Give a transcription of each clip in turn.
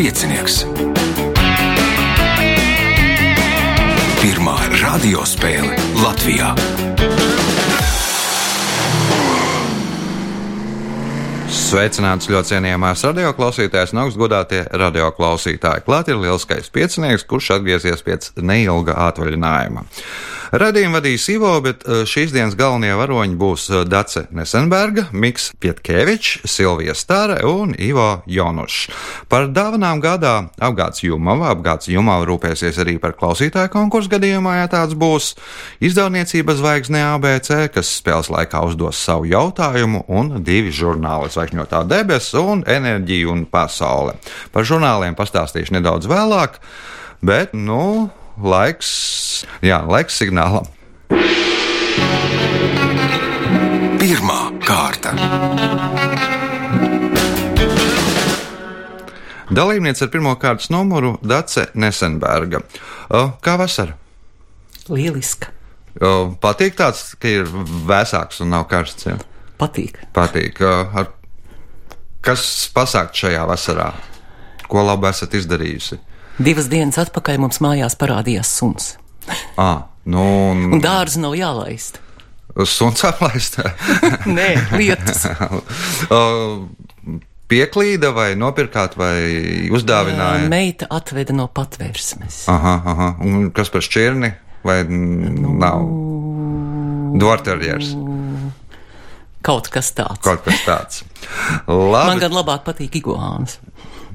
Piecinieks. Pirmā radiospēle Latvijā. Sveicināts ļoti cienījamās radioklausītājas un augstgadātie radioklausītāji. Klāt ir lielskais piecinieks, kurš atgriezies pēc neilga atvaļinājuma. Radījumu vadīs Ivo, bet eh, šīs dienas galvenie varoņi būs eh, Dace Nesenberga, Miks Pietkevičs, Silvija Stare un Ivo Jonušs. Par dāvanām gadā apgāds Jumava, apgāds Jumava rūpēsies arī par klausītāju konkursu gadījumā, ja tāds būs. Izdevniecības zvaigzne ABC, kas spēles laikā uzdos savu jautājumu, un divi žurnāli Zvaigžņotā debesis un enerģija un pasaule. Par žurnāliem pastāstīšu nedaudz vēlāk, bet, nu, laiks, jā, laiks signālam. Pirmā kārta. Dalībniece ar pirmā kārtas numuru Dace Nesenberga. Kā vasara? Lieliska. Patīk tāds, ka ir vēsāks un nav karsts. Ja? Patīk. Patīk. Ar, kas pasākt šajā vasarā? Ko labu esat izdarījusi? Divas dienas atpakaļ mums mājās parādījās suns. À, nu, un... Un dārza nav jālaist. Suns aplaist. Nē, lietus. Pieklīda vai nopirkāt vai uzdāvināja? Meita atveda no patvērsmes. Aha, aha. Un kas par šķirni? Vai nu... nav? Dvorterjers. Kaut kas tāds. Kaut kas tāds. Man Labi. gan labāk patīk iguānas.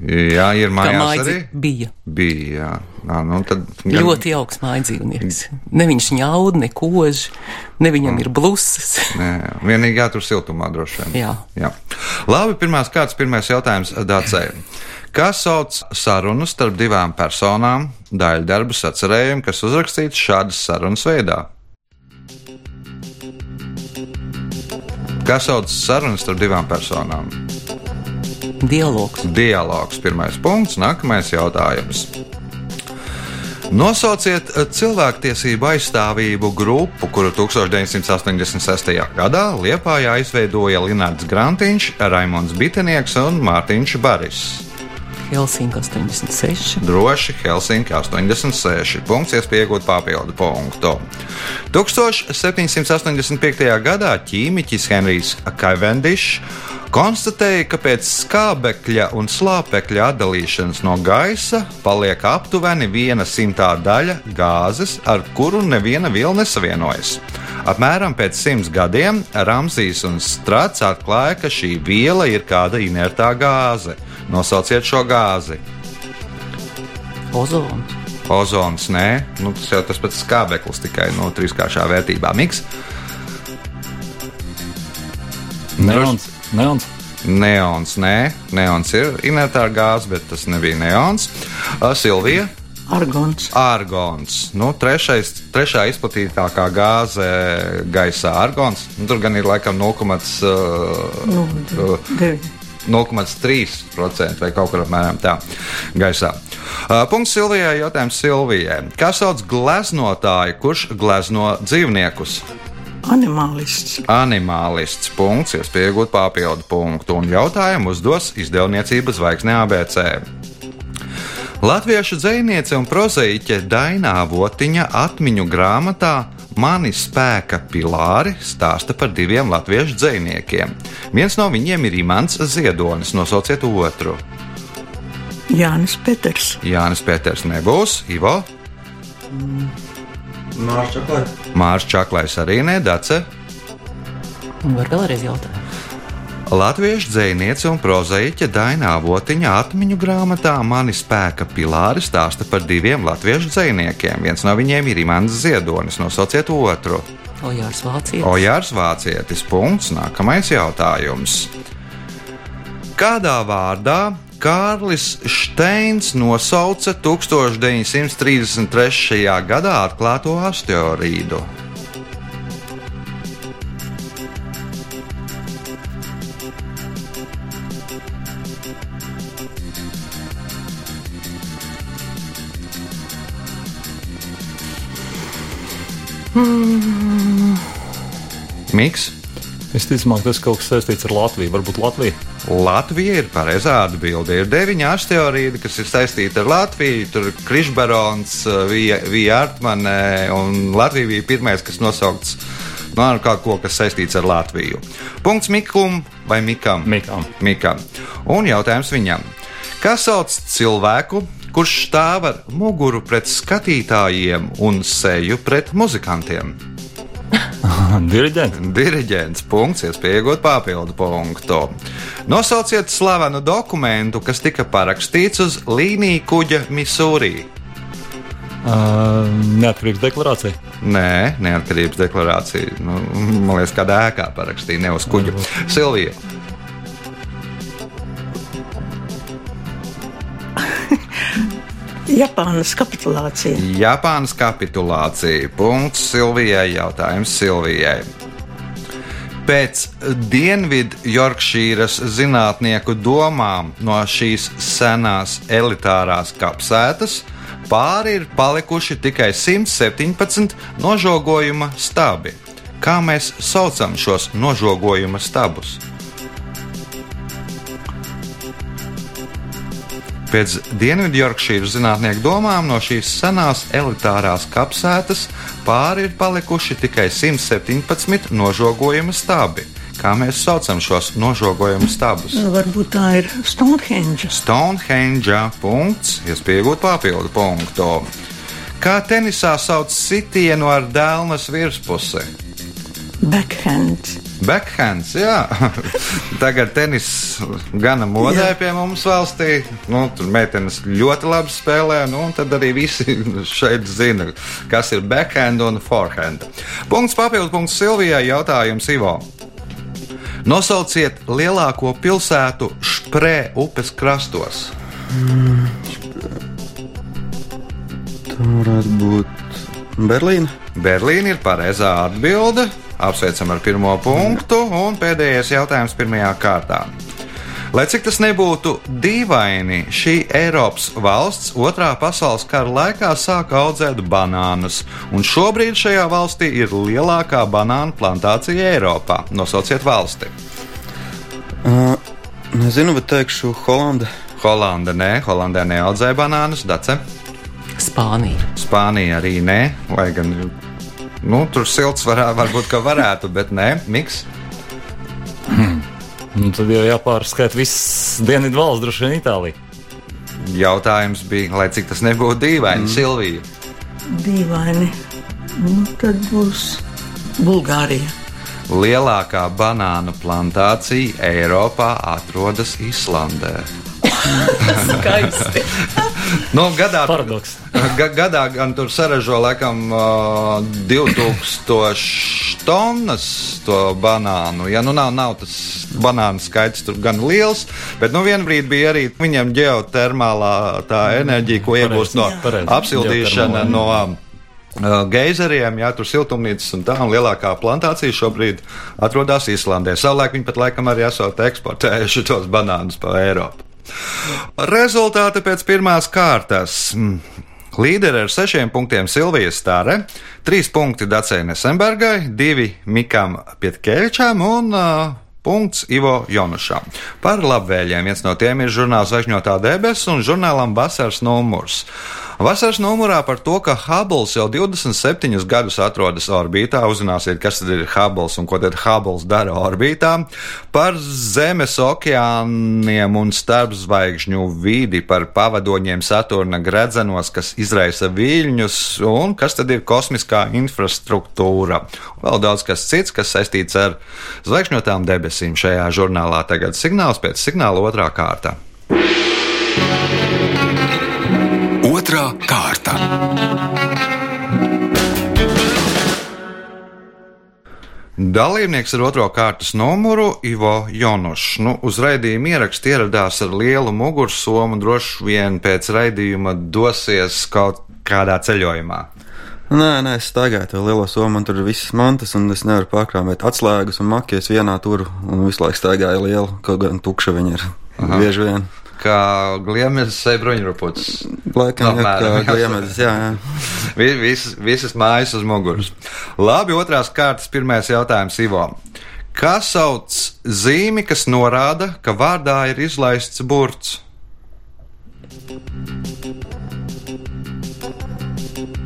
Jā, ir mājās arī. bija. Bija, jā. Nā, nu, tad gan- Ļoti jauks mājas dzīvnieks. Ne viņš ņaud, ne kož, ne viņam ir blusas. Nē, vienīgi jātur siltumā droši vien. Jā. Jā. Labi, pirmās kārtas, pirmais jautājums Dācei. Kā sauc sarunu starp divām personām, daļdarbu sacerējumu, kas uzrakstīts šādas sarunas veidā? Kā sauc sarunas starp divām personām? Dialogs. Dialogs, pirmais punkts, nākamais jautājums. Nosauciet eh, cilvēktiesību aizstāvību grupu, kuru 1986. gadā Liepājā izveidoja Linārds Grantiņš, Raimons Bitenieks un Mārtiņš Baris. Helsinki 86. Droši Helsinki 86. Punkts, iespējot papildu punktu. 1785. gadā ķīmiķis Henrijs Kavendišs konstatēja, ka pēc skābekļa un slāpekļa atdalīšanas no gaisa paliek aptuveni viena simtā daļa gāzes, ar kuru neviena viela nesavienojas. Apmēram pēc simts gadiem Ramsīs un Strats atklāja, ka šī viela ir kāda inertā gāze. Nosauciet šo gāzi. Ozons. Ozons, nē, nu, tas jau tas pats skābeklis tikai no trīskāršā vērtībā. Miks, Neons. Neons. neons, nē, neons ir inertā gāze, bet tas nebija neons. Silvija, Argons. argons. Nu, trešais, trešā izplatītākā gāze gaisā - argons. Nu, tur gan ir laikam 0,5. Nu, Uh, deviņi. 0,3% vai kaut kur apmēram tā gaisā. Uh, punkts Silvijai. Jautājums Silvijai. Kā sauc gleznotāju, kurš glezno dzīvniekus? Animālists. Animālists. Punkts, iespējot papildu punktu. Un jautājumu uzdos izdevniecības zvaigzne ABC. Latviešu dziniece un prozaiķe Dainā Votiņa atmiņu grāmatā Mani spēka pilāri stāsta par diviem latviešu dziniekiem. Viens no viņiem ir Imants Ziedonis, nosauciet otru. Jānis Peters. Jānis Pēters nebūs, Ivo, Mārcis Čaklais arī nedace. Un var vēlreiz jautāt. Latviešu dziniece un prozaiķe Dainā Votiņa atmiņu grāmatā Mani spēka pilāri stāsta par diviem latviešu dziniekiem. Viens no viņiem ir Imants Ziedonis, nosauciet otru. Ojārs Vācijas. Ojārs Vācietis. Punkts. Nākamais jautājums. Kādā vārdā Kārlis Steins nosauca 1933. gadā atklāto asteroīdu? Miks? Visticamāk, tas kaut kas saistīts ar Latviju. Varbūt Latvija. Latvija ir pareizā atbilde. Ir deviņi asteroīdi, kas ir saistīti ar Latviju. Tur Krišbarons, Vija, Vija Artmane, un Latvija bija pirmais, kas nosaukts nu, ar kaut ko, kas saistīts ar Latviju. Punkts Mikum vai Mikam? Mikam. Mikam. Un jautājums viņam. Kas sauc cilvēku, kurš stāv ar muguru pret skatītājiem un seju pret muzikantiem? Diriģents. Diriģents. Punkts, iespēja iegūt papildu punktu. Nosauciet slavenu dokumentu, kas tika parakstīts uz līniju kuģa Misūrī. Uh, neatkarības deklarācija. Nē, neatkarības deklarācija. Nu, man liekas, kādā ēkā parakstīja, ne uz kuģa. Silvija. Japānas kapitulācija. Japānas kapitulācija. Punkts Silvijai. Jautājums Silvijai. Pēc Dienvidu-Jorkšīras zinātnieku domām no šīs senās elitārās kapsētas pāri ir palikuši tikai 117 nožogojuma stabi. Kā mēs saucam šos nožogojuma stabus? Pēc Dienvidu-Jorkšīras zinātnieku domām no šīs senās elitārās kapsētas pāri ir palikuši tikai 117 nožogojuma stabi. Kā mēs saucam šos nožogojuma stabus? Nu, varbūt tā ir Stonehenge. Stonehenge punkts, iespējot papildu punktu. Kā tenisā sauc sitienu ar dēlnes virspusi? Backhand. Backhands, jā. Tagad tenis gana modē Jā. pie mums valstī. Nu, tur meitenes ļoti labi spēlē, nu, un tad arī visi šeit zina, kas ir backhand un forehand. Punkts papildu punkts Silvijai jautājums Ivo. Nosauciet lielāko pilsētu Šprē upes krastos. Tā varētu būt Berlīna. Berlīna ir pareizā atbilde. Apsveicam ar pirmo punktu, un pēdējais jautājums pirmajā kārtā. Lai cik tas nebūtu dīvaini, šī Eiropas valsts otrā pasaules kara laikā sāka audzēt banānus, un šobrīd šajā valstī ir lielākā banānu plantācija Eiropā. Nosauciet valsti. Uh, nezinu, bet teikšu Holanda. Holanda nē, Holandē neaudzē banānus, Dace. Spānija. Spānija arī nē, lai gan nu, tur silts varā, varbūt ka varētu, bet nē, miks. Nu, tad jau jāpārskata viss dienvidu valsts, droši vien Itālija. Jautājums bija, lai cik tas nebūtu dīvaini, mm. Silvija. Dīvaini. Nu, tad būs Bulgārija. Lielākā banānu plantācija Eiropā atrodas Islandē. Skaisti. Nu, gadā, Paradoks. ga, gadā gan tur saražo laikam uh, 2000 tonnas to banānu. Ja nu nav, nav tas banānu skaits tur gan liels, bet nu vienbrīd bija arī viņam ģeotermālā tā enerģija, ko iegūst no apsildīšana no uh, geizeriem, jā, tur siltumnīcas un tā, un lielākā plantācija šobrīd atrodas Islandē. Savulaik viņi pat laikam arī esot eksportējuši tos banānus pa Eiropu. Rezultāti pēc pirmās kārtas. Mm. Līderi ar sešiem punktiem Silvija Stāre, trīs punkti Dacei Nesenbergai, divi Mikam Pietkevičam un uh, punkts Ivo Jonušam. Par labvēliem viens no tiem ir žurnāls Zvaigžņotā debesis un žurnālam Vasaras numurs. Vasaras numurā par to, ka Hubble jau 27 gadus atrodas orbītā. Uzzināsiet, kas tad ir Hubble un ko tad Hubble dara orbītā. Par Zemes okeāniem un starpzvaigžņu vidi, par pavadoņiem Saturna gredzenos, kas izraisa viļņus, un kas tad ir kosmiskā infrastruktūra. Vēl daudz kas cits, kas saistīts ar zvaigžņotām debesīm šajā žurnālā. Tagad signāls pēc signāla otrā kārta. Otra kārta. Dalībnieks ar otro kārtas numuru Ivo Jonušs. Nu, uz raidījuma ierakstu ieradās ar lielu mugursomu, droši vien pēc raidījuma dosies kaut kādā ceļojumā. Nē, nē, es staigāju to lielo somu, man tur ir visas mantas, un es nevaru pārkrāpēt atslēgas un makies vienā tur, un visu laiku staigāju lielu, kaut gan tukša viņa ir. Aha. Bieži vien. Kā gliemežs, bruņuruputs. Laikam, jā, Apmēram, jā. gliemežs, jā, jā. Vi- Visas, mājas uz muguras. Labi, otrās kārtas, pirmais jautājums Ivo. Kā sauc zīmi, kas norāda, ka vārdā ir izlaists burts?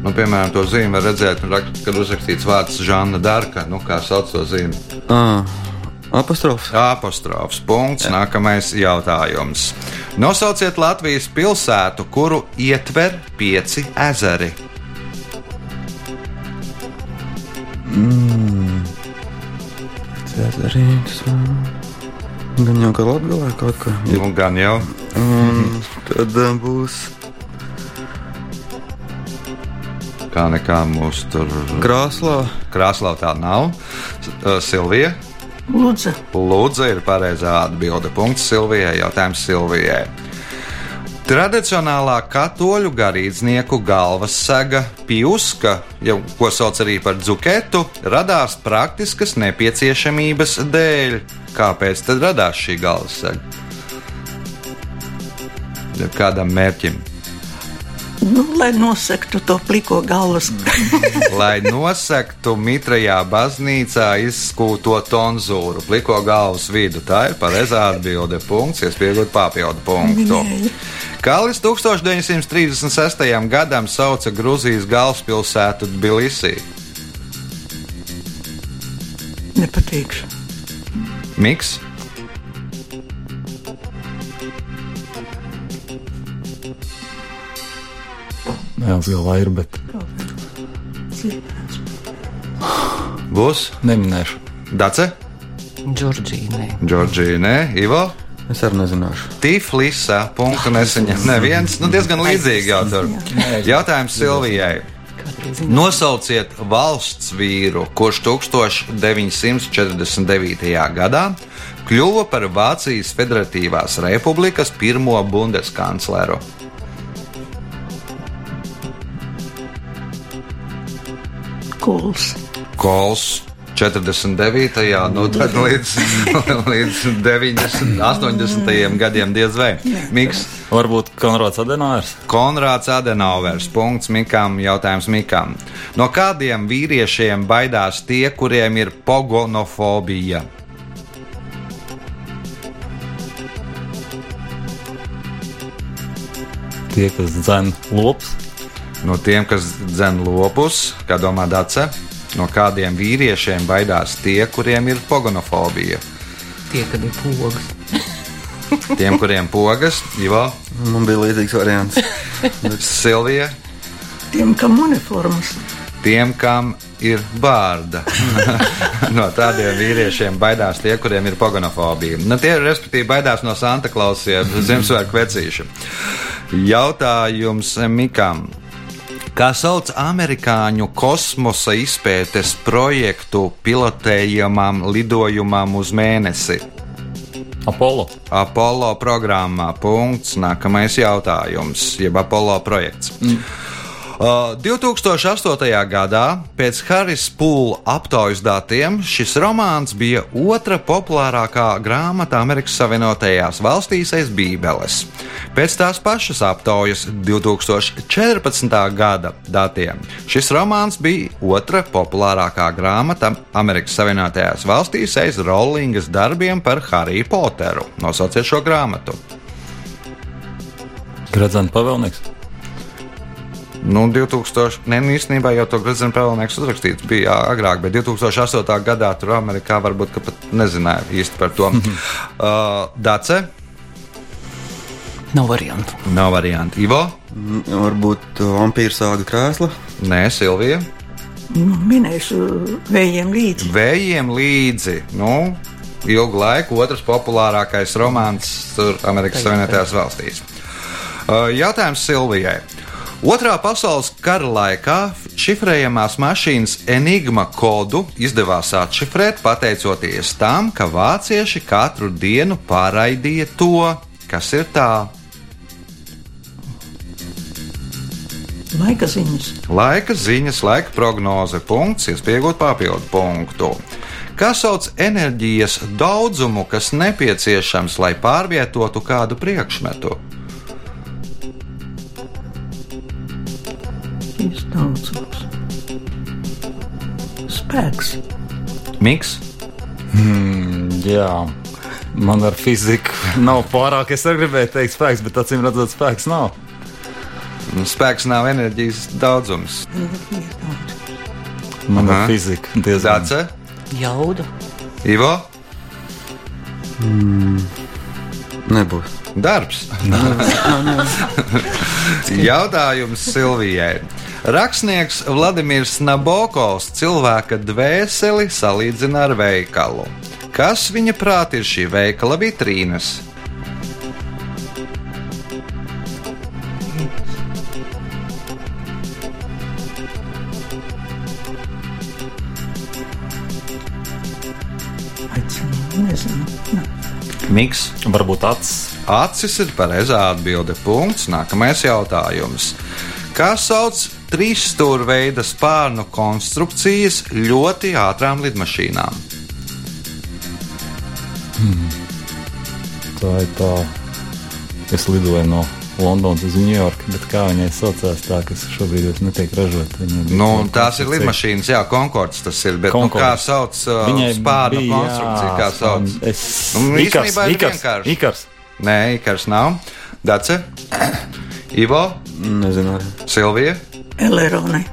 Nu, piemēram, to zīmi var redzēt, kad uzrakstīts vārds Žana Darka. Nu, kā sauc to zīmi? Ah, apostrofs. Apostrofs. Punkts. Nākamais jautājums. Nosauciet Latvijas pilsētu, kuru ietver pieci ezeri. Cezarīns. Gan jau kā Latvijā kaut kā. Nu, gan jau. Un tad uh, būs Kā nekā mūsu tur Krāslā. krāslā tā nav. Uh, Silvija. Lūdzu, Lūdzu, ir pareizā atbilde. Punkts Silvijai. Jautājums Silvijai. Tradicionālā katoļu garīdznieku galvas sega piuska, jau, ko sauc arī par dzuketu, radās praktiskas nepieciešamības dēļ. Kāpēc tad radās šī galvas sega? Kādam mērķim? Nu, lai nosektu to pliko galvas. Lai nosektu mitrajā baznīcā izskūto tonzūru, pliko galvas vidu. Tā ir pareizā atbilde. Punkts, iespējot papildu punktu. Līdz 1936. gadam sauca Grūzijas galvaspilsētu Tbilisī? Nepatīkšu. Miks, Jā, zila ir, bet būs neminēšu. Dace, Džordžīnai. Džordžīnē, Ivo. Es arī nezināšu. Tiflisā punktu neseņem neviens. Nu, diezgan līdzīgi jau tur. Jautājums Silvijai. Nosauciet valsts vīru, kurš 1949. gadā kļuva par Vācijas Federatīvās Republikas pirmo bundeskancleru. Kuls. Kols 49. nu tad līdz, līdz 90, 80. gadiem diez vai. Miks Varbūt Konrads Adenauers. Konrāds Adenauers. Punkts Mikam. Jautājums Mikam. No kādiem vīriešiem baidās tie, kuriem ir pogonofobija? Tie, kas dzen lops. No tiem, kas dzen lopus, kā domā Dace, no kādiem vīriešiem baidās tie, kuriem ir pogonofobija? Tie, kad ir pogas. Tiem, kuriem pogas, Ivo, Man bija līdzīgs variants. Silvija, Tiem, kam uniformas. tiem, kam ir bārda. no tādiem vīriešiem baidās tie, kuriem ir pogonofobija. Nu, tie, respektīvi, baidās no Santa Klausiem, Ziemassvētku vecīša. Jautājums Mikam. Kā sauc amerikāņu kosmosa izpētes projektu pilotējamam lidojumam uz mēnesi? Apollo. Apollo programmā. Punkts. Nākamais jautājums, jeb Apollo projekts. Mm. Uh, 2008. gadā pēc Haris Pūla aptaujas datiem šis romāns bija otra populārākā grāmata Amerikas Savienotajās valstīs aiz Bībeles. Pēc tās pašas aptaujas 2014. gada datiem šis romāns bija otra populārākā grāmata Amerikas Savienotajās valstīs aiz Rollingas darbiem par Harry Potteru. Nosauciet šo grāmatu! Gradzena pavēlnieks. Nu, 2000, ne, nu, īstenībā jau to Gradzena Pēlnieks uzrakstīts bija jā, agrāk, bet 2008. gadā tur Amerikā varbūt ka pat nezināja īsti par to. uh, Dace, Nav variantu. nav variantu. Ivo, Mm, Varbūt uh, vampīra sāga krēsla. nē, Silvija, Nu, minēšu vējiem līdzi. vējiem līdzi. Nu, ilgu laiku otrs populārākais romāns tur Amerikas Savienotajās valstīs. Uh, jautājums Silvijai. Otrā pasaules kara laikā šifrējamās mašīnas Enigma kodu izdevās atšifrēt pateicoties tam, ka vācieši katru dienu pārraidīja to, kas ir tā. Laika ziņas. Laika ziņas, laika prognoze, punkts, iespējot papildu punktu. Kas sauc enerģijas daudzumu, kas nepieciešams, lai pārvietotu kādu priekšmetu? Izdaudzums. Spēks. Miks, Jā, man ar fiziku nav pārāk. Es gribēju teikt, spēks, bet acīm redzot, spēks nav. Nu, Spēks nav enerģijas daudzums. Man Aha. ar fiziku diezgan Dace, Jauda. Ivo, Nebūs. darbs. Jautājums Silvijai. Rakstnieks Vladimirs Nabokovs cilvēka dvēseli salīdzina ar veikalu. Kas viņa prāt ir šī veikala vitrīnas? Miks. varbūt acis. Acis ir pareizā atbilde. Punkts. Nākamais jautājums. Kā sauc trīs stūrveida spārnu konstrukcijas ļoti ātrām lidmašīnām? Tā ir tā. Es lidoju no Londonas uz Ņujorku, bet kā viņai saucās tā, kas šobrīd vairs netiek ražota? Nu, tās ir lidmašīnas, jā, Concords tas ir. Bet, nu, Concorde. kā sauc uh, Viņai spārnu bija konstrukciju? Kā sauc? Es Nu, Ikars, Ikars. Ikars. Nē, Ikars nav. Dace, Ivo, Nezinu. Silvija. Eleroni.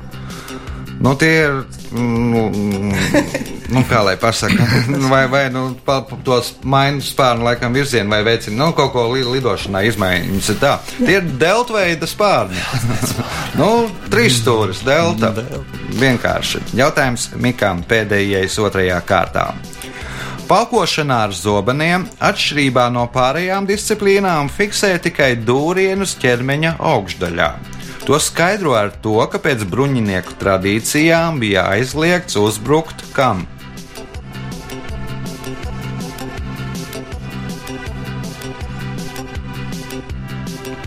Nu, tie ir. Nu, nu, kā lai pasakā, vai, vai nu, tos mainu spārnu laikam virzienu, vai veicina nu, kaut ko li, lidošanā izmaiņas. Tā. Tie ir deltveida spārni. nu, trīs stūris, delta. Vienkārši. Jautājums Mikam pēdējais otrajā kārtā. Palkošanā ar zobeniem, atšķirībā no pārējām disciplīnām, fiksē tikai dūrienus ķermeņa augšdaļā. To skaidro ar to, ka pēc bruņinieku tradīcijām bija aizliegts uzbrukt kam.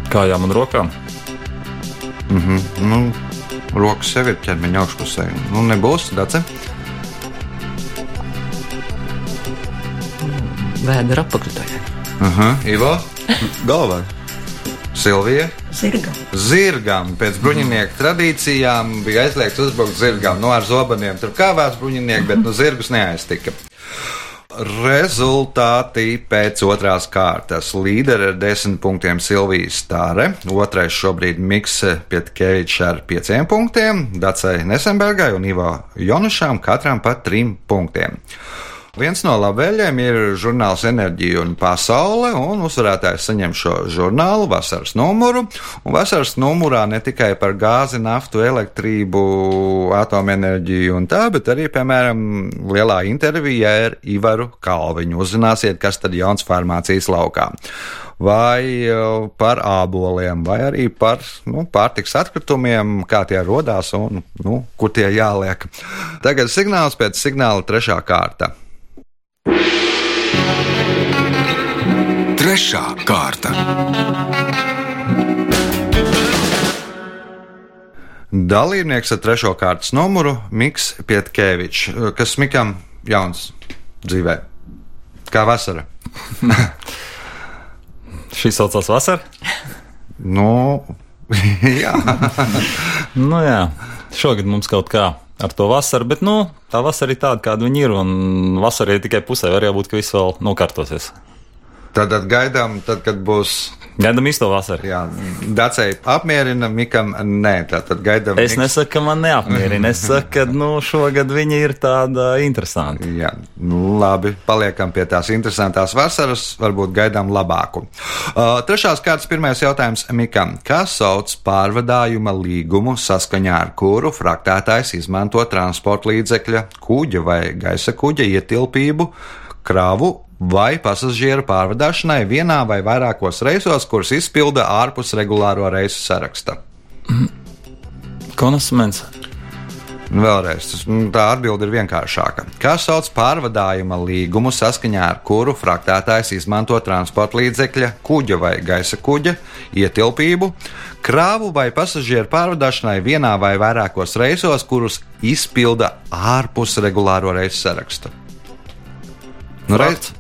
Kājām un rokām. Nu, rokas sev ir ķermeņa augšpusē. Nu, nebūs dace. Vēdera apakšdaļa. Aha, Ivo, Galvā. Silvija. Zirga. Zirgam pēc bruņinieku tradīcijām bija aizliegts uzbrukt zirgam. Nu, ar zobeniem tur kāvās bruņinieki, bet nu, zirgus neaiztika. Rezultāti pēc otrās kārtas. Līderi ar desmit punktiem Silvijas Stāre, otrais šobrīd Mikse Pietkevičs ar pieciem punktiem, Dacei Nesenbergai un Ivo Jonušām katram pa trim punktiem. Viens no labvēlējiem ir žurnāls Enerģija un Pasaule, un uzvarētājs saņem šo žurnālu vasaras numuru. Un vasaras numurā ne tikai par gāzi, naftu, elektrību, atomenerģiju un tā, bet arī, piemēram, lielā intervijā ar Ivaru Kalviņu. Uzzināsiet, kas tad jauns farmācijas laukā. Vai uh, par āboliem, vai arī par nu, pārtiks atkritumiem, kā tie radās un nu, kur tie jāliek. Tagad signāls pēc signāla trešā kārta. Trešā kārta. Dalībnieks ar trešo kārtas numuru Miks Pietkevičs, kas Mikam jauns dzīvē. Kā vasara. Šī saucās vasara. Nu, jā, Nu, jā, šogad mums kaut kā ar to vasaru, bet nu, tā vasara ir tāda, kāda viņa ir. Un vasara ir tikai pusē, var jau būt, ka viss vēl nokārtosies. tad gaidām, tad, kad būs. Gaidām īsto vasaru. Jā, Dacei apmierina, Mikam nē. Tad gaidām. Es Miks- nesaku, ka man neapmierina. Es saku, ka nu, šogad viņa ir tāda interesanta. Jā, nu, labi. Paliekam pie tās interesantās vasaras, varbūt gaidām labāku. Uh, trešās kārtas pirmais jautājums Mikam. Kā sauc pārvadājuma līgumu, saskaņā ar kuru fraktētājs izmanto transporta līdzekļa, kuģa vai gaisa kuģa ietilpību, kravu vai pasažieru pārvadāšanai vienā vai vairākos reisos, kurus izpilda ārpus regulāro reisu saraksta? Konasmens. Vēlreiz, tā atbilde ir vienkāršāka. Kā sauc pārvadājuma līgumu, saskaņā ar kuru fraktētājs izmanto transporta līdzekļa, kuģa vai gaisa kuģa ietilpību, krāvu vai pasažieru pārvadāšanai vienā vai vairākos reisos, kurus izpilda ārpus regulāro reisu saraksta? Nu, reiz,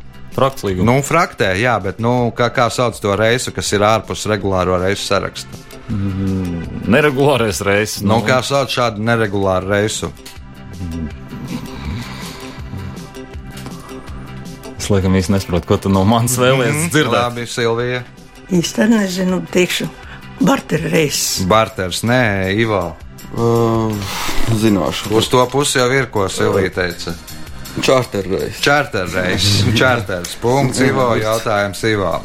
Frakts līgums. nu, fraktē, jā, bet nu, kā, kā sauc to reisu, kas ir ārpus regulāro reisu saraksta? Neregulārais reizes. Nu, kā sauc šādu neregulāru reisu? Es laikam īsti nesaprotu, ko tu no manis vēlējies dzirdēt. Labi, Silvija. Īsti nezinu, teikšu, barterreis. Barters, nē, Ivo. Uh, zināšu. Uz to pusi jau ir, ko Silvija teica. Čārterreis. Čārterreis, čārters. Punkts Ivo, jautājums Ivo.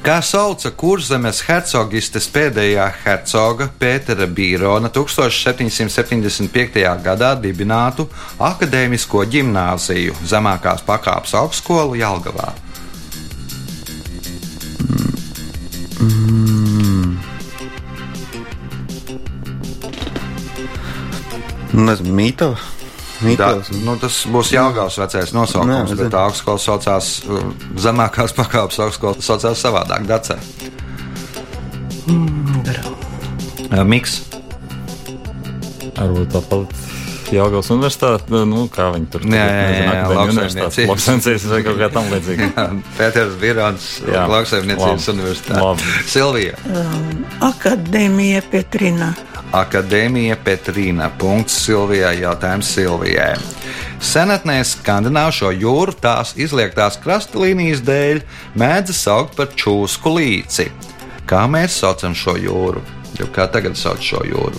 Kā sauca kurzemes hercogistes pēdējā hercoga Pētera Bīrona 1775. gadā dibinātu akadēmisko ģimnāziju zemākās pakāpes augstskolu Jelgavā? Nezinu, Mītava. Mītavas. nu, tas būs Jāgauts vecais nosaukums, Nē, bet tā augstskola saucās, uh, zemākās pakāpes augstskola saucās savādāk, Dacē. Garām. Uh, Miks. Varbūt tāpat Jāgauts universitāte, nu, kā viņi tur Jā, jā, jā, jā, akadēmija lauksaimniecības. vai kaut kā tam līdzīga. Pēters Birons, Jā. Lauksaimniecības universitāte. Labi. Silvija. Akadēmija Petrina. Akadēmija Petrīna. Punkts Silvijai. Jautājums Silvijai. Senatnē skandināvu jūru tās izliektās krastlīnijas dēļ mēdz saukt par čūsku līci. Kā mēs saucam šo jūru? Jo kā tagad sauc šo jūru?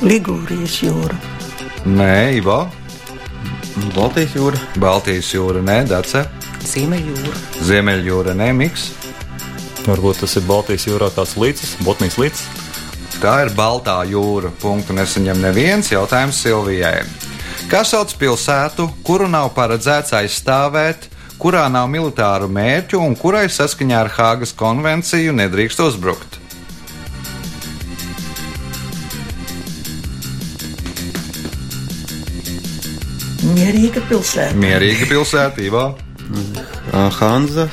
Ligūrijas jūra. Nē, Ivo. Baltijas jūra. Baltijas jūra, nē, Dace. Ziemeļjūra. Ziemeļjūra, nē, Miks. Varbūt tas ir Baltijas jūrā kāds līcis, Botnijas līcis. Tā ir Baltā jūra. Punktu nesaņem neviens jautājums Silvijai. Kā sauc pilsētu, kuru nav paredzēts aizstāvēt, kurā nav militāru mērķu un kurai saskaņā ar Hāgas konvenciju nedrīkst uzbrukt? Mierīga pilsēta. Mierīga pilsēta, Ivo. Hanza.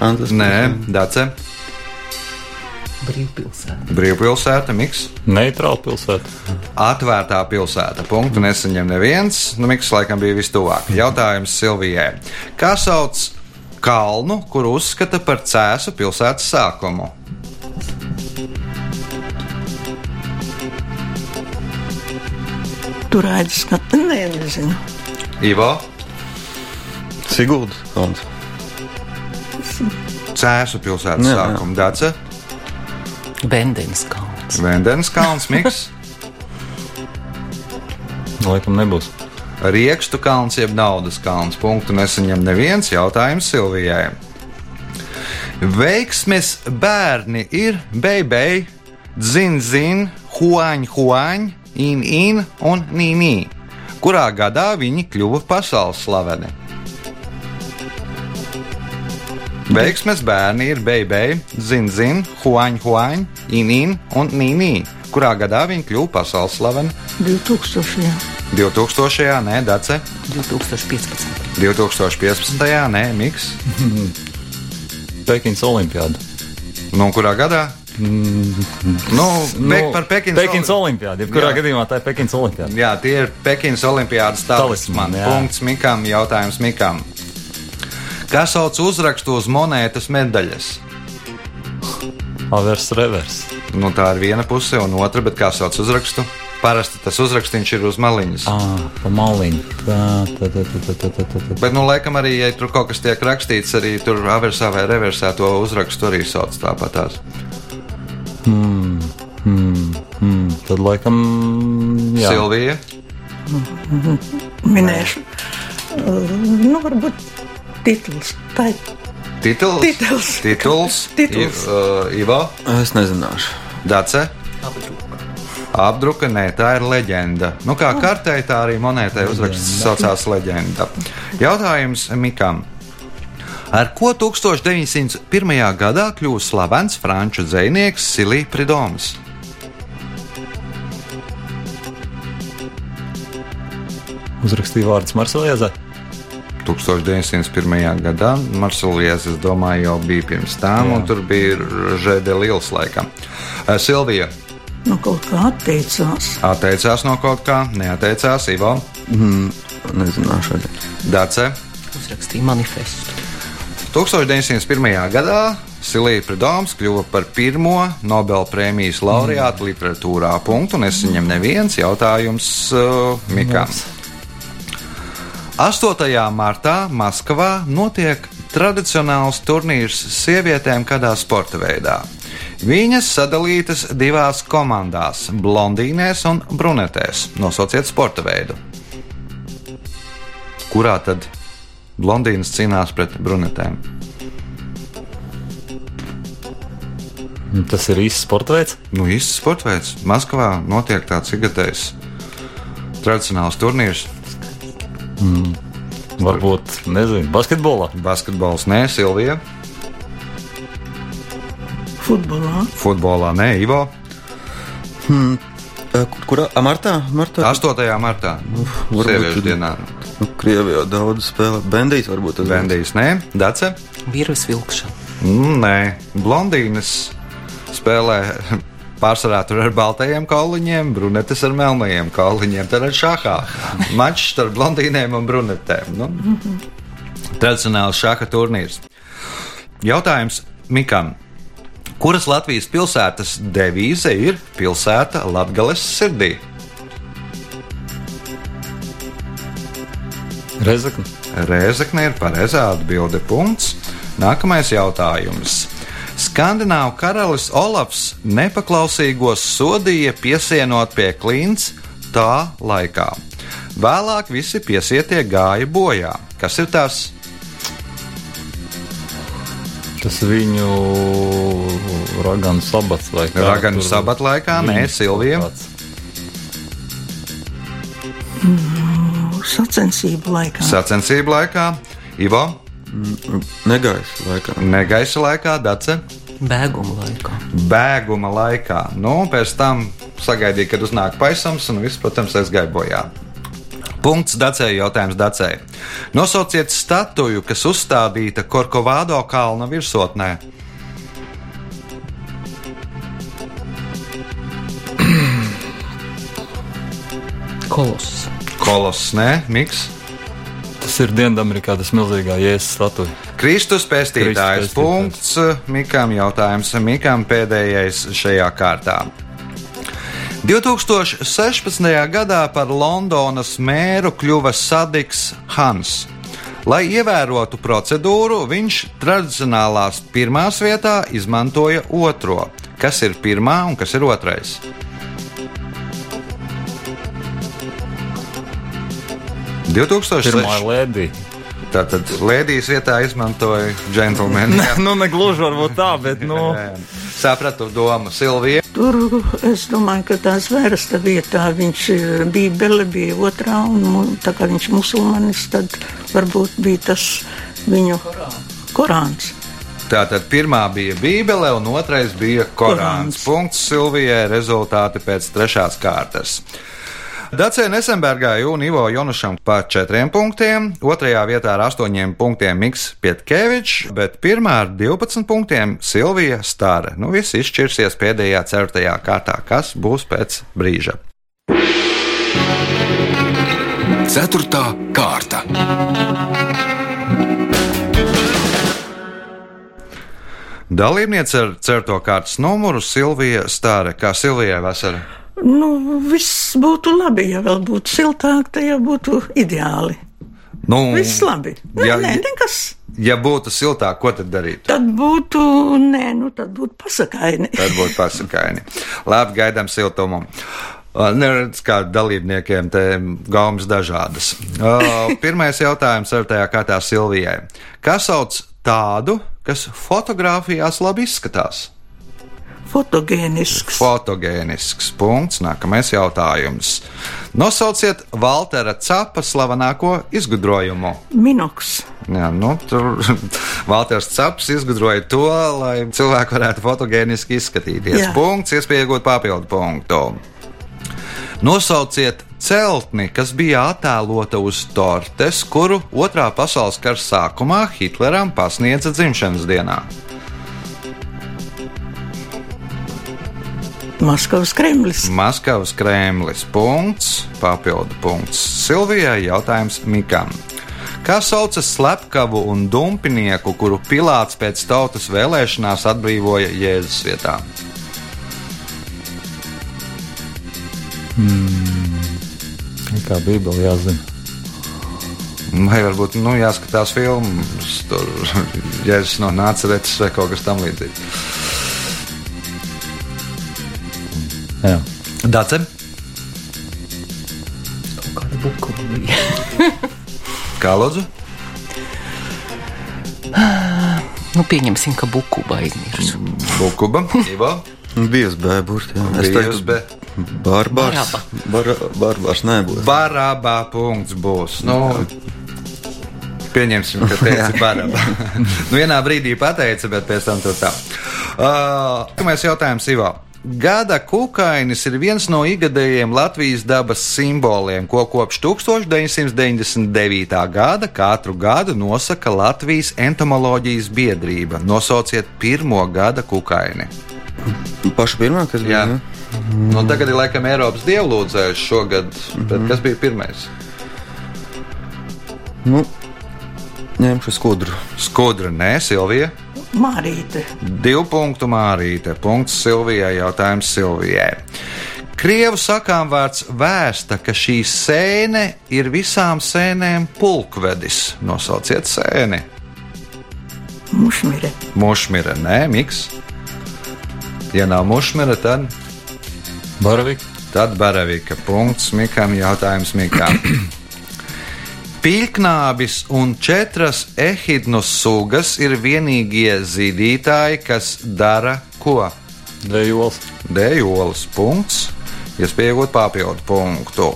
Hanzas Nē, Dace. Brīvpilsēta. Brīvpilsēta, Miks. Neitrāla pilsēta. Atvērtā pilsēta. Punktu nesaņem neviens. Nu, Miks laikam bija vistuvāk. Jautājums Silvijai. Kā sauc kalnu, kuru uzskata par cēsu pilsētas sākumu? Tur aizsas, ka nē, nezinu. Ivo. Siguldas kalns. Cēsu pilsētas Jā, jā. sākuma daca, Vendens kalns. Vendens kalns, Miks, Laikam nebūs. Riekstu kalns jeb naudas kalns. Punktu nesaņem neviens jautājums Silvijai. Veiksmes bērni ir beigai, zin, zin, huāņ, huāņ, in, in un nīnī. Kurā gadā viņi kļuva pasaules slaveni? Veiksmes bērni ir beigai, zin, zin, huāņ, huāņ, in, in un nīnī. Kurā gadā viņi kļuva pasaules slaveni? 2000. 2000. nē, Dace, 2015. 2015. nē, Miks. Pekinas olimpiāda. Nu, kurā gadā? Nu, Pek, par Pekinas Pekinas olimpiāda. Jebkurā Jā. gadījumā tā ir Pekinas olimpiāda. Jā, tie ir Pekinas Olimpiādas talismani. Punkts Mikam, jautājums Mikam. Kā sauc uzrakstu uz monētas medaļas? Avers, revers. Nu, tā ir viena puse, un otra, bet kā sauc uzrakstu? Parasti tas uzrakstīns ir uz maliņas. Ah, pa maliņu. Tā, tā, tā, tā, tā, tā, tā, tā. Bet, nu, laikam, arī, ja tur kaut kas tiek rakstīts, arī tur aversā vai reversā to uzrakstu arī sauc tāpatās. Hmm, hmm, hmm. Tad, laikam, jā. Silvija? Minēšu. Nu, varbūt titls. Tā ir tituls. Tituls. Tituls. Tituls. I, uh, Ivo, Es nezināšu. Dace. Apdruka, nē, tā ir leģenda. Nu, kā kartē, tā arī monētai uzraksts saucās leģenda. Jautājums Mikam. Ar ko 1901. gadā kļuva slavens franču dzinieks Silija Pridoms? uzrakstīja vārdus Marseljazē. 1901. gadā Marsulijas, es domāju, jau bija pirms tam, Jā. un tur bija Žēde Liels laikam. Eh, Silvija nu, kaut kā atteicās. atteicās no kaut kā, neatteicās Ivo, Mm, nezināšu. Dace. Uzrakstīja manifestu. 1901. gadā Silija Predoms kļuva par pirmo Nobela prēmijas laureātu literatūrā. Punktu nesaņem neviens jautājums uh, Mikam. 8. martā Maskavā notiek tradicionāls turnīrs sievietēm kādā sporta veidā. Viņas sadalītas divās komandās - blondīnēs un brunetēs. Nosauciet sporta veidu. Kurā tad blondīnas cīnās pret brunetēm? Tas ir īsts sporta veids. Nu, īsts sporta veids. Maskavā notiek tāds ikgadējs tradicionāls turnīrs. Varbūt, nezinu, basketbolā. Basketbols nē, Silvija. Futbolā. Futbolā nē, Ivo. Eh, kur- Kurā? A, Martā? Martā? 8. martā. varbūt Sieviešu ir- dienā. Nu, Krievijā daudz spēlē. Bendijs varbūt tas Vendijas nē, Dace. Virves vilkšana. Mm, Nē, blondīnas spēlē pārsvarā tur ar baltajiem kauliņiem, brunetes ar melnajiem kauliņiem. Tad ir šāhā. Mačs starp blondīniem un brunetēm. Nu, tradicionāls šāka turnīrs. Jautājums Mikam. Kuras Latvijas pilsētas devīze ir pilsēta Latvijas sirdī? Rezekne. Rēzakne ir pareizā atbilde. Punkts. Nākamais jautājums. Skandināvu karalis Olafs nepaklausīgos sodīja piesienot pie klints tā laikā. Vēlāk visi piesietie gāja bojā. Kas ir tas? Tas viņu raganu sabats vai kā? Raganu sabata laikā, nē, Silvija. kāds. Sacensību laikā. Sacensību laikā, Ivo, Negaisa laikā. negaisa laikā, Dace. Bēguma laikā. bēguma laikā. Nu, pēc tam sagaidīja, kad uznāk paisams, un viss, protams, aizgāja bojā. Punkts Dacēji, jautājums Dacēji. Nosauciet statuju, kas uzstādīta Korkovādo kalna virsotnē. Koloss. Koloss, nē, Miks. Tas ir Dienvidamerikā tas milzīgā jēzus statuja. Kristus pestītājs. Kristus pestītājs. Punkts Mikam, jautājums Mikam pēdējais šajā kārtā. 2016. gadā par Londonas mēru kļuva Sadiks Hans. Lai ievērotu procedūru, viņš tradicionālās pirmās vietā izmantoja otro. Kas ir pirmā un kas ir otrais? 2006. lēdija. Tātad Lēdijas vietā izmantoja džentlmeni. nu, ne gluži varbūt tā, bet nu. Sapratu domu, Silvija. Tur es domāju, ka tā zvērsta vietā viņš eh, bija Bele, bija otrā, un tā kā viņš musulmanis, tad varbūt bija tas viņu Korāns. Tātad pirmā bija Bībele, un otrais bija Korāns. Korāns. Punkts Silvijai, rezultāti pēc trešās kārtas. Dacē Nesenbergai un Ivo Jonušam pa četriem punktiem, otrajā vietā ar astoņiem punktiem Miks Pietkevičs, bet pirmā ar 12 punktiem Silvija Stāre. Nu, viss izšķirsies pēdējā ceturtajā kārtā, kas būs pēc brīža. Ceturtā kārta. Dalībniece ar certo kārtas numuru Silvija Stāre. Kā Silvijai vasara? Nu, viss būtu labi, ja vēl būtu siltāk, tad jau būtu ideāli. Nu, Viss labi. Nē, Ja- nē, nekas. Ja būtu siltāk, ko tad darīt? Tad būtu, nē, nu, tad būtu pasakaini. Tad būtu pasakaini. Labi, gaidām siltumu. Neredz, kā dalībniekiem te gaumas dažādas. Pirmais jautājums ar tajā kārtā Silvijai. Kas sauc tādu, kas fotografijās labi izskatās? Fotogēnisks. Fotogēnisks punkts. Nākamais jautājums. Nosauciet Waltera Capa slavenāko izgudrojumu. Minoks. Jā, nu, tur Valters Caps izgudroja to, lai cilvēki varētu fotogēniski izskatīties. Jā. Punkts, iespēja iegūt papildu punktu. Nosauciet celtni, kas bija attēlota uz tortes, kuru Otrā pasaules kara sākumā Hitleram pasniedza dzimšanas dienā. Maskavas Kremlis. Maskavas Kremlis. Punkts, papildu punkts. Silvijai jautājums Mikam. Kā sauca slepkavu un dumpinieku, kuru Pilārs pēc tautas vēlēšanās atbrīvoja Jēzus vietā? Kā Bībele jāzina. Vai varbūt nu, jāskatās filmas, tur Jēzus no Nāceretes vai kaut kas tamlīdzīgs. Jā. Dace, kā lūdzu? Nu, pieņemsim, ka bukuba aizmirsu. Bukuba, Ivo, Biezs bēburs, jā. Es teiktu, be- barbārs. Bar, barbārs nebūs. Barabā punkts būs. Nu, pieņemsim, ka teici barabā. nu, vienā brīdī pateica, bet pēc tam tur tā. Uh, Nākamais jautājums, Ivo. Gada kukainis ir viens no ikgadējiem Latvijas dabas simboliem, ko kopš 1999. gada katru gadu nosaka Latvijas entomoloģijas biedrība. Nosauciet pirmo gada kukaini. Pašu pirmā, kas bija. Jā. jā? Nu, tagad ir laikam Eiropas dievlūdzējs šogad, bet kas bija pirmais? Nu, ņemšu skudru. Skudra, nē, Silvija. Mārīte. Divu punktu mārīte. Punkts Silvijai. Jautājums Silvijai. Krievu sakām vārds vēsta, ka šī sēne ir visām sēnēm pulkvedis. Nosauciet sēni. Mušmire. Mušmira, nē, miks. Ja nav mušmira, tad, Baravik. tad baravika. Punkts Mikam. Jautājums Mikam. Pīļknābis un četras ehidnus sugas ir vienīgie zīdītāji, kas dara ko? Dejols. Dejolas punkts, iespējot papildu punktu.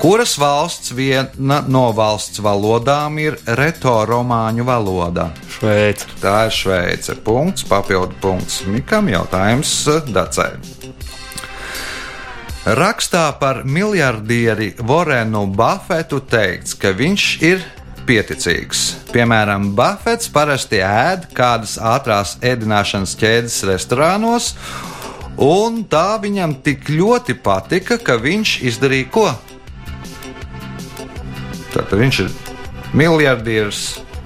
Kuras valsts viena no valsts valodām ir retoromāņu valoda? Šveice. Tā ir Šveice. Punkts, papildu punkts Mikam, jautājums Dacē. Rakstā par miljardieri Vorenu Buffetu teikts, ka viņš ir pieticīgs. Piemēram, Buffets parasti ēd kādas ātrās ēdināšanas ķēdes restorānos, un tā viņam tik ļoti patika, ka viņš izdarīja ko? Tātad viņš ir miljardieris.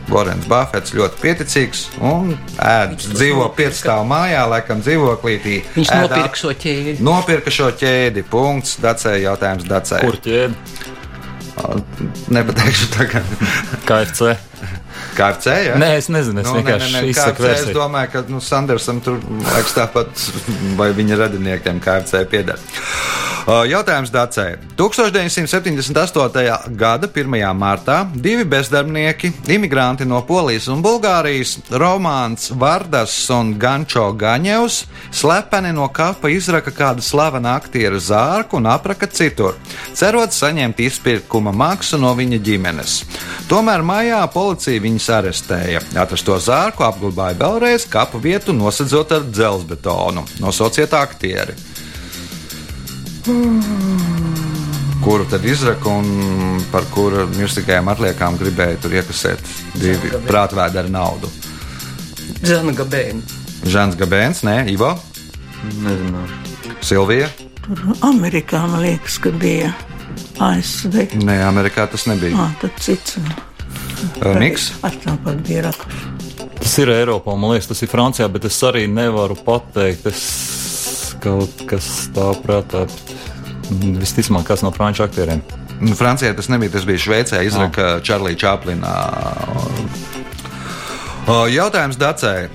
Vorens Buffets ļoti pieticīgs un ēd, dzīvo piecstāvu mājā, laikam dzīvoklītī. Viņš ēd nopirka šo ķēdi. Nopirka šo ķēdi. Punkts. Dacēja jautājums Dacēja. Kur ķēde? Nepateikšu tagad. KFC. KFC, jā? Nē, es nezinu, es Nu, vienkārši nē, nē, izsaku KFC, es versiju. domāju, ka nu, Sandersam tur liekas tāpat, vai viņa radiniekiem KFC pieder. Uh, Jautājums Dacē. 1978. gada 1. martā divi bezdarbnieki, imigranti no Polijas un Bulgārijas, Romāns Vardas un Gančo Gaņevs, slepeni no kapa izraka kādu slavenu aktieru zārku un apraka citur, cerot saņemt izpirkuma maksu no viņa ģimenes. Tomēr maijā policija viņus arestēja. Atrasto zārku apglabāja vēlreiz kapu vietu, nosedzot ar dzelzbetonu. Nosauciet aktieri. Kuru tad izraka un par kuru mirstīgajām atliekām gribēja tur iekasēt divi prātvēdi ar naudu? Zana Gabēna. Žants Gabēns, nē, Ivo, Nezinu. Silvija. Tur Amerikā man liekas, ka bija ASV. Nē, Amerikā tas nebija. Ah, tad cits. Miks. Ar tāpat bija rakuši. Tas ir Eiropā, man liekas, tas ir Francijā, bet es arī nevaru pateikt, es kaut kas tā prātā. Visticamāk, kāds no franču aktieriem. Nu, Francijā tas nebija, tas bija Šveicē, izraka Čārlīda Čaplina. O, Jautājums Dacē.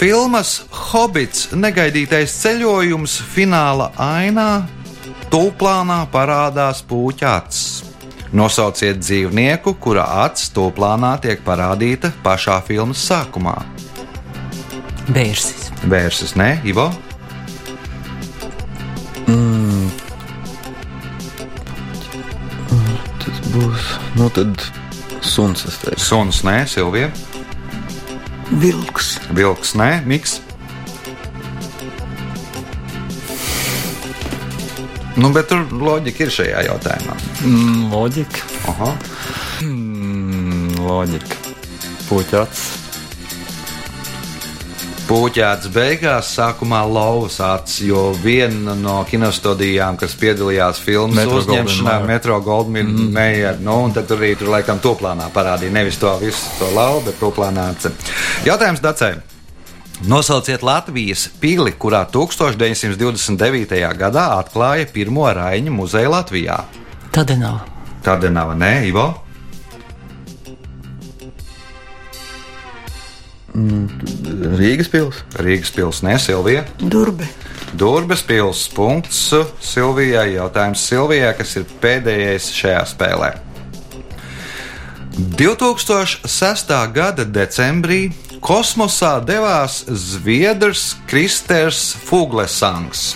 Filmas Hobits negaidītais ceļojums fināla ainā tūplānā parādās acis. Nosauciet dzīvnieku, kura acis tūplānā tiek parādīta pašā filmas sākumā. Bērsis. Vērsis, ne, Ivo? Tas būs. Nu, tad suns, es teiktu. Suns, nē, Silvija. Vilks. Vilks, nē, Miks. Nu, bet tur loģika ir šajā jautājumā. Mm, loģika. Aha. Mm, loģika. Puķats. Puķēts beigās sākumā lauvas acis, jo viena no kinostudijām, kas piedalījās filmas Metro uzņemšanā, Goldwyn Mayer. Metro Goldman mm. Meyer, nu, un tad tur arī tur laikam to plānā parādīja, nevis to visu to lauvu, bet to plānā aci. Jautājums Dacei. Nosauciet Latvijas pili, kurā 1929. gadā atklāja pirmo Raņa muzeju Latvijā. Tad nav. Tāda nav, nē, Ivo. Rīgas pilsēta. Rīgas pilsēta, ne Silvija. Durbe. Durbes pilsēta punkts Silvijai. Jautājums Silvijai, kas ir pēdējais šajā spēlē. 2006. gada decembrī kosmosā devās Zviedrs Kristers Fuglesants.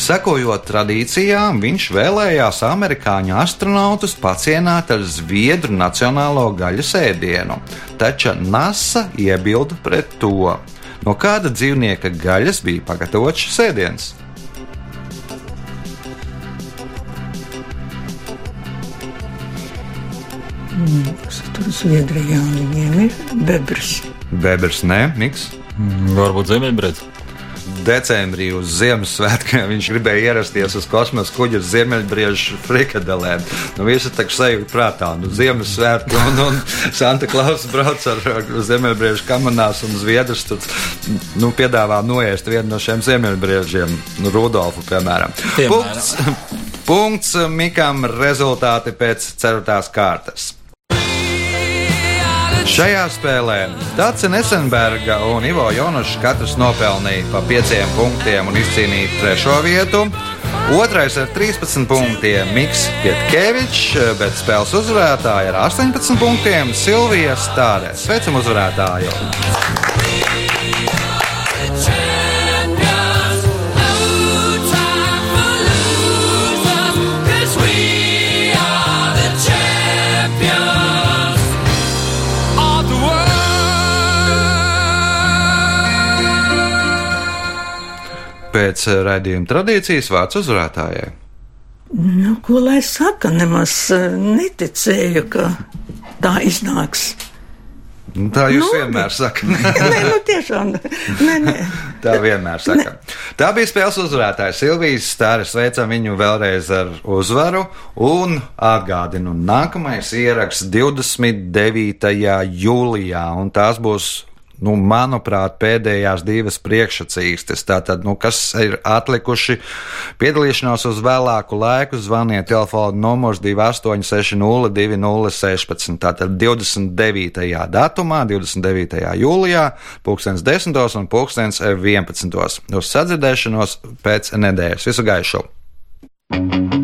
Sekojot tradīcijām, viņš vēlējās amerikāņu astronautus pacienāt ar Zviedru nacionālo gaļas ēdienu, taču NASA iebilda pret to. No kāda dzīvnieka gaļas bija pagatavots šis ēdiens? Kas tur Zviedrijā viņiem ir? Bebrs. Bebers, nē, Niks. Mm, Varbūt Ziemeļbrēds. decembrī uz Ziemassvētkiem viņš gribēja ierasties uz kosmosa kuģa ziemeļbriežu frikadelēm. Nu, visi tā kā sajūta prātā, nu, Ziemassvētki un, un Santa Klausa brauc ar, ziemeļbriežu kamanās un zviedrus tur nu, piedāvā noēst vienu no šiem ziemeļbriežiem, nu, Rudolfu, piemēram. Piemēram. Punkts, punkts Mikam rezultāti pēc ceturtās kārtas. Šajā spēlē Dārsa Nesenberga un Ivo Jonušs katrs nopelnīja pa 5 punktiem un izcīnīja trešo vietu. Otrais ar 13 punktiem Mikls Pietkevičs, bet spēles uzvarētāja ar 18 punktiem Silvija Stārē. Sveicam uzvarētāju! Pēc eh, raidījuma tradīcijas vārds uzvarētājai. Nu, ko lai saka, nemaz eh, neticēju, ka tā iznāks. Nu, Tā jūs Nu, vienmēr sakat. nē, nu tiešām. Nē, nē. Tā vienmēr saka. Tā bija spēles uzvarētāja Silvijas Stāra. Sveicam viņu vēlreiz ar uzvaru. Un atgādinu, nākamais ieraksts 29. jūlijā. Un tās būs, nu, manuprāt, pēdējās divas priekšsacīstes. Tātad, nu, kas ir atlikuši piedalīšanos uz vēlāku laiku, zvaniet telefona numurs 28602016. Tātad 29. datumā, 29. jūlijā, 2010. un 2011. uz sadzirdēšanos pēc nedēļas. Visu gaišu! thank you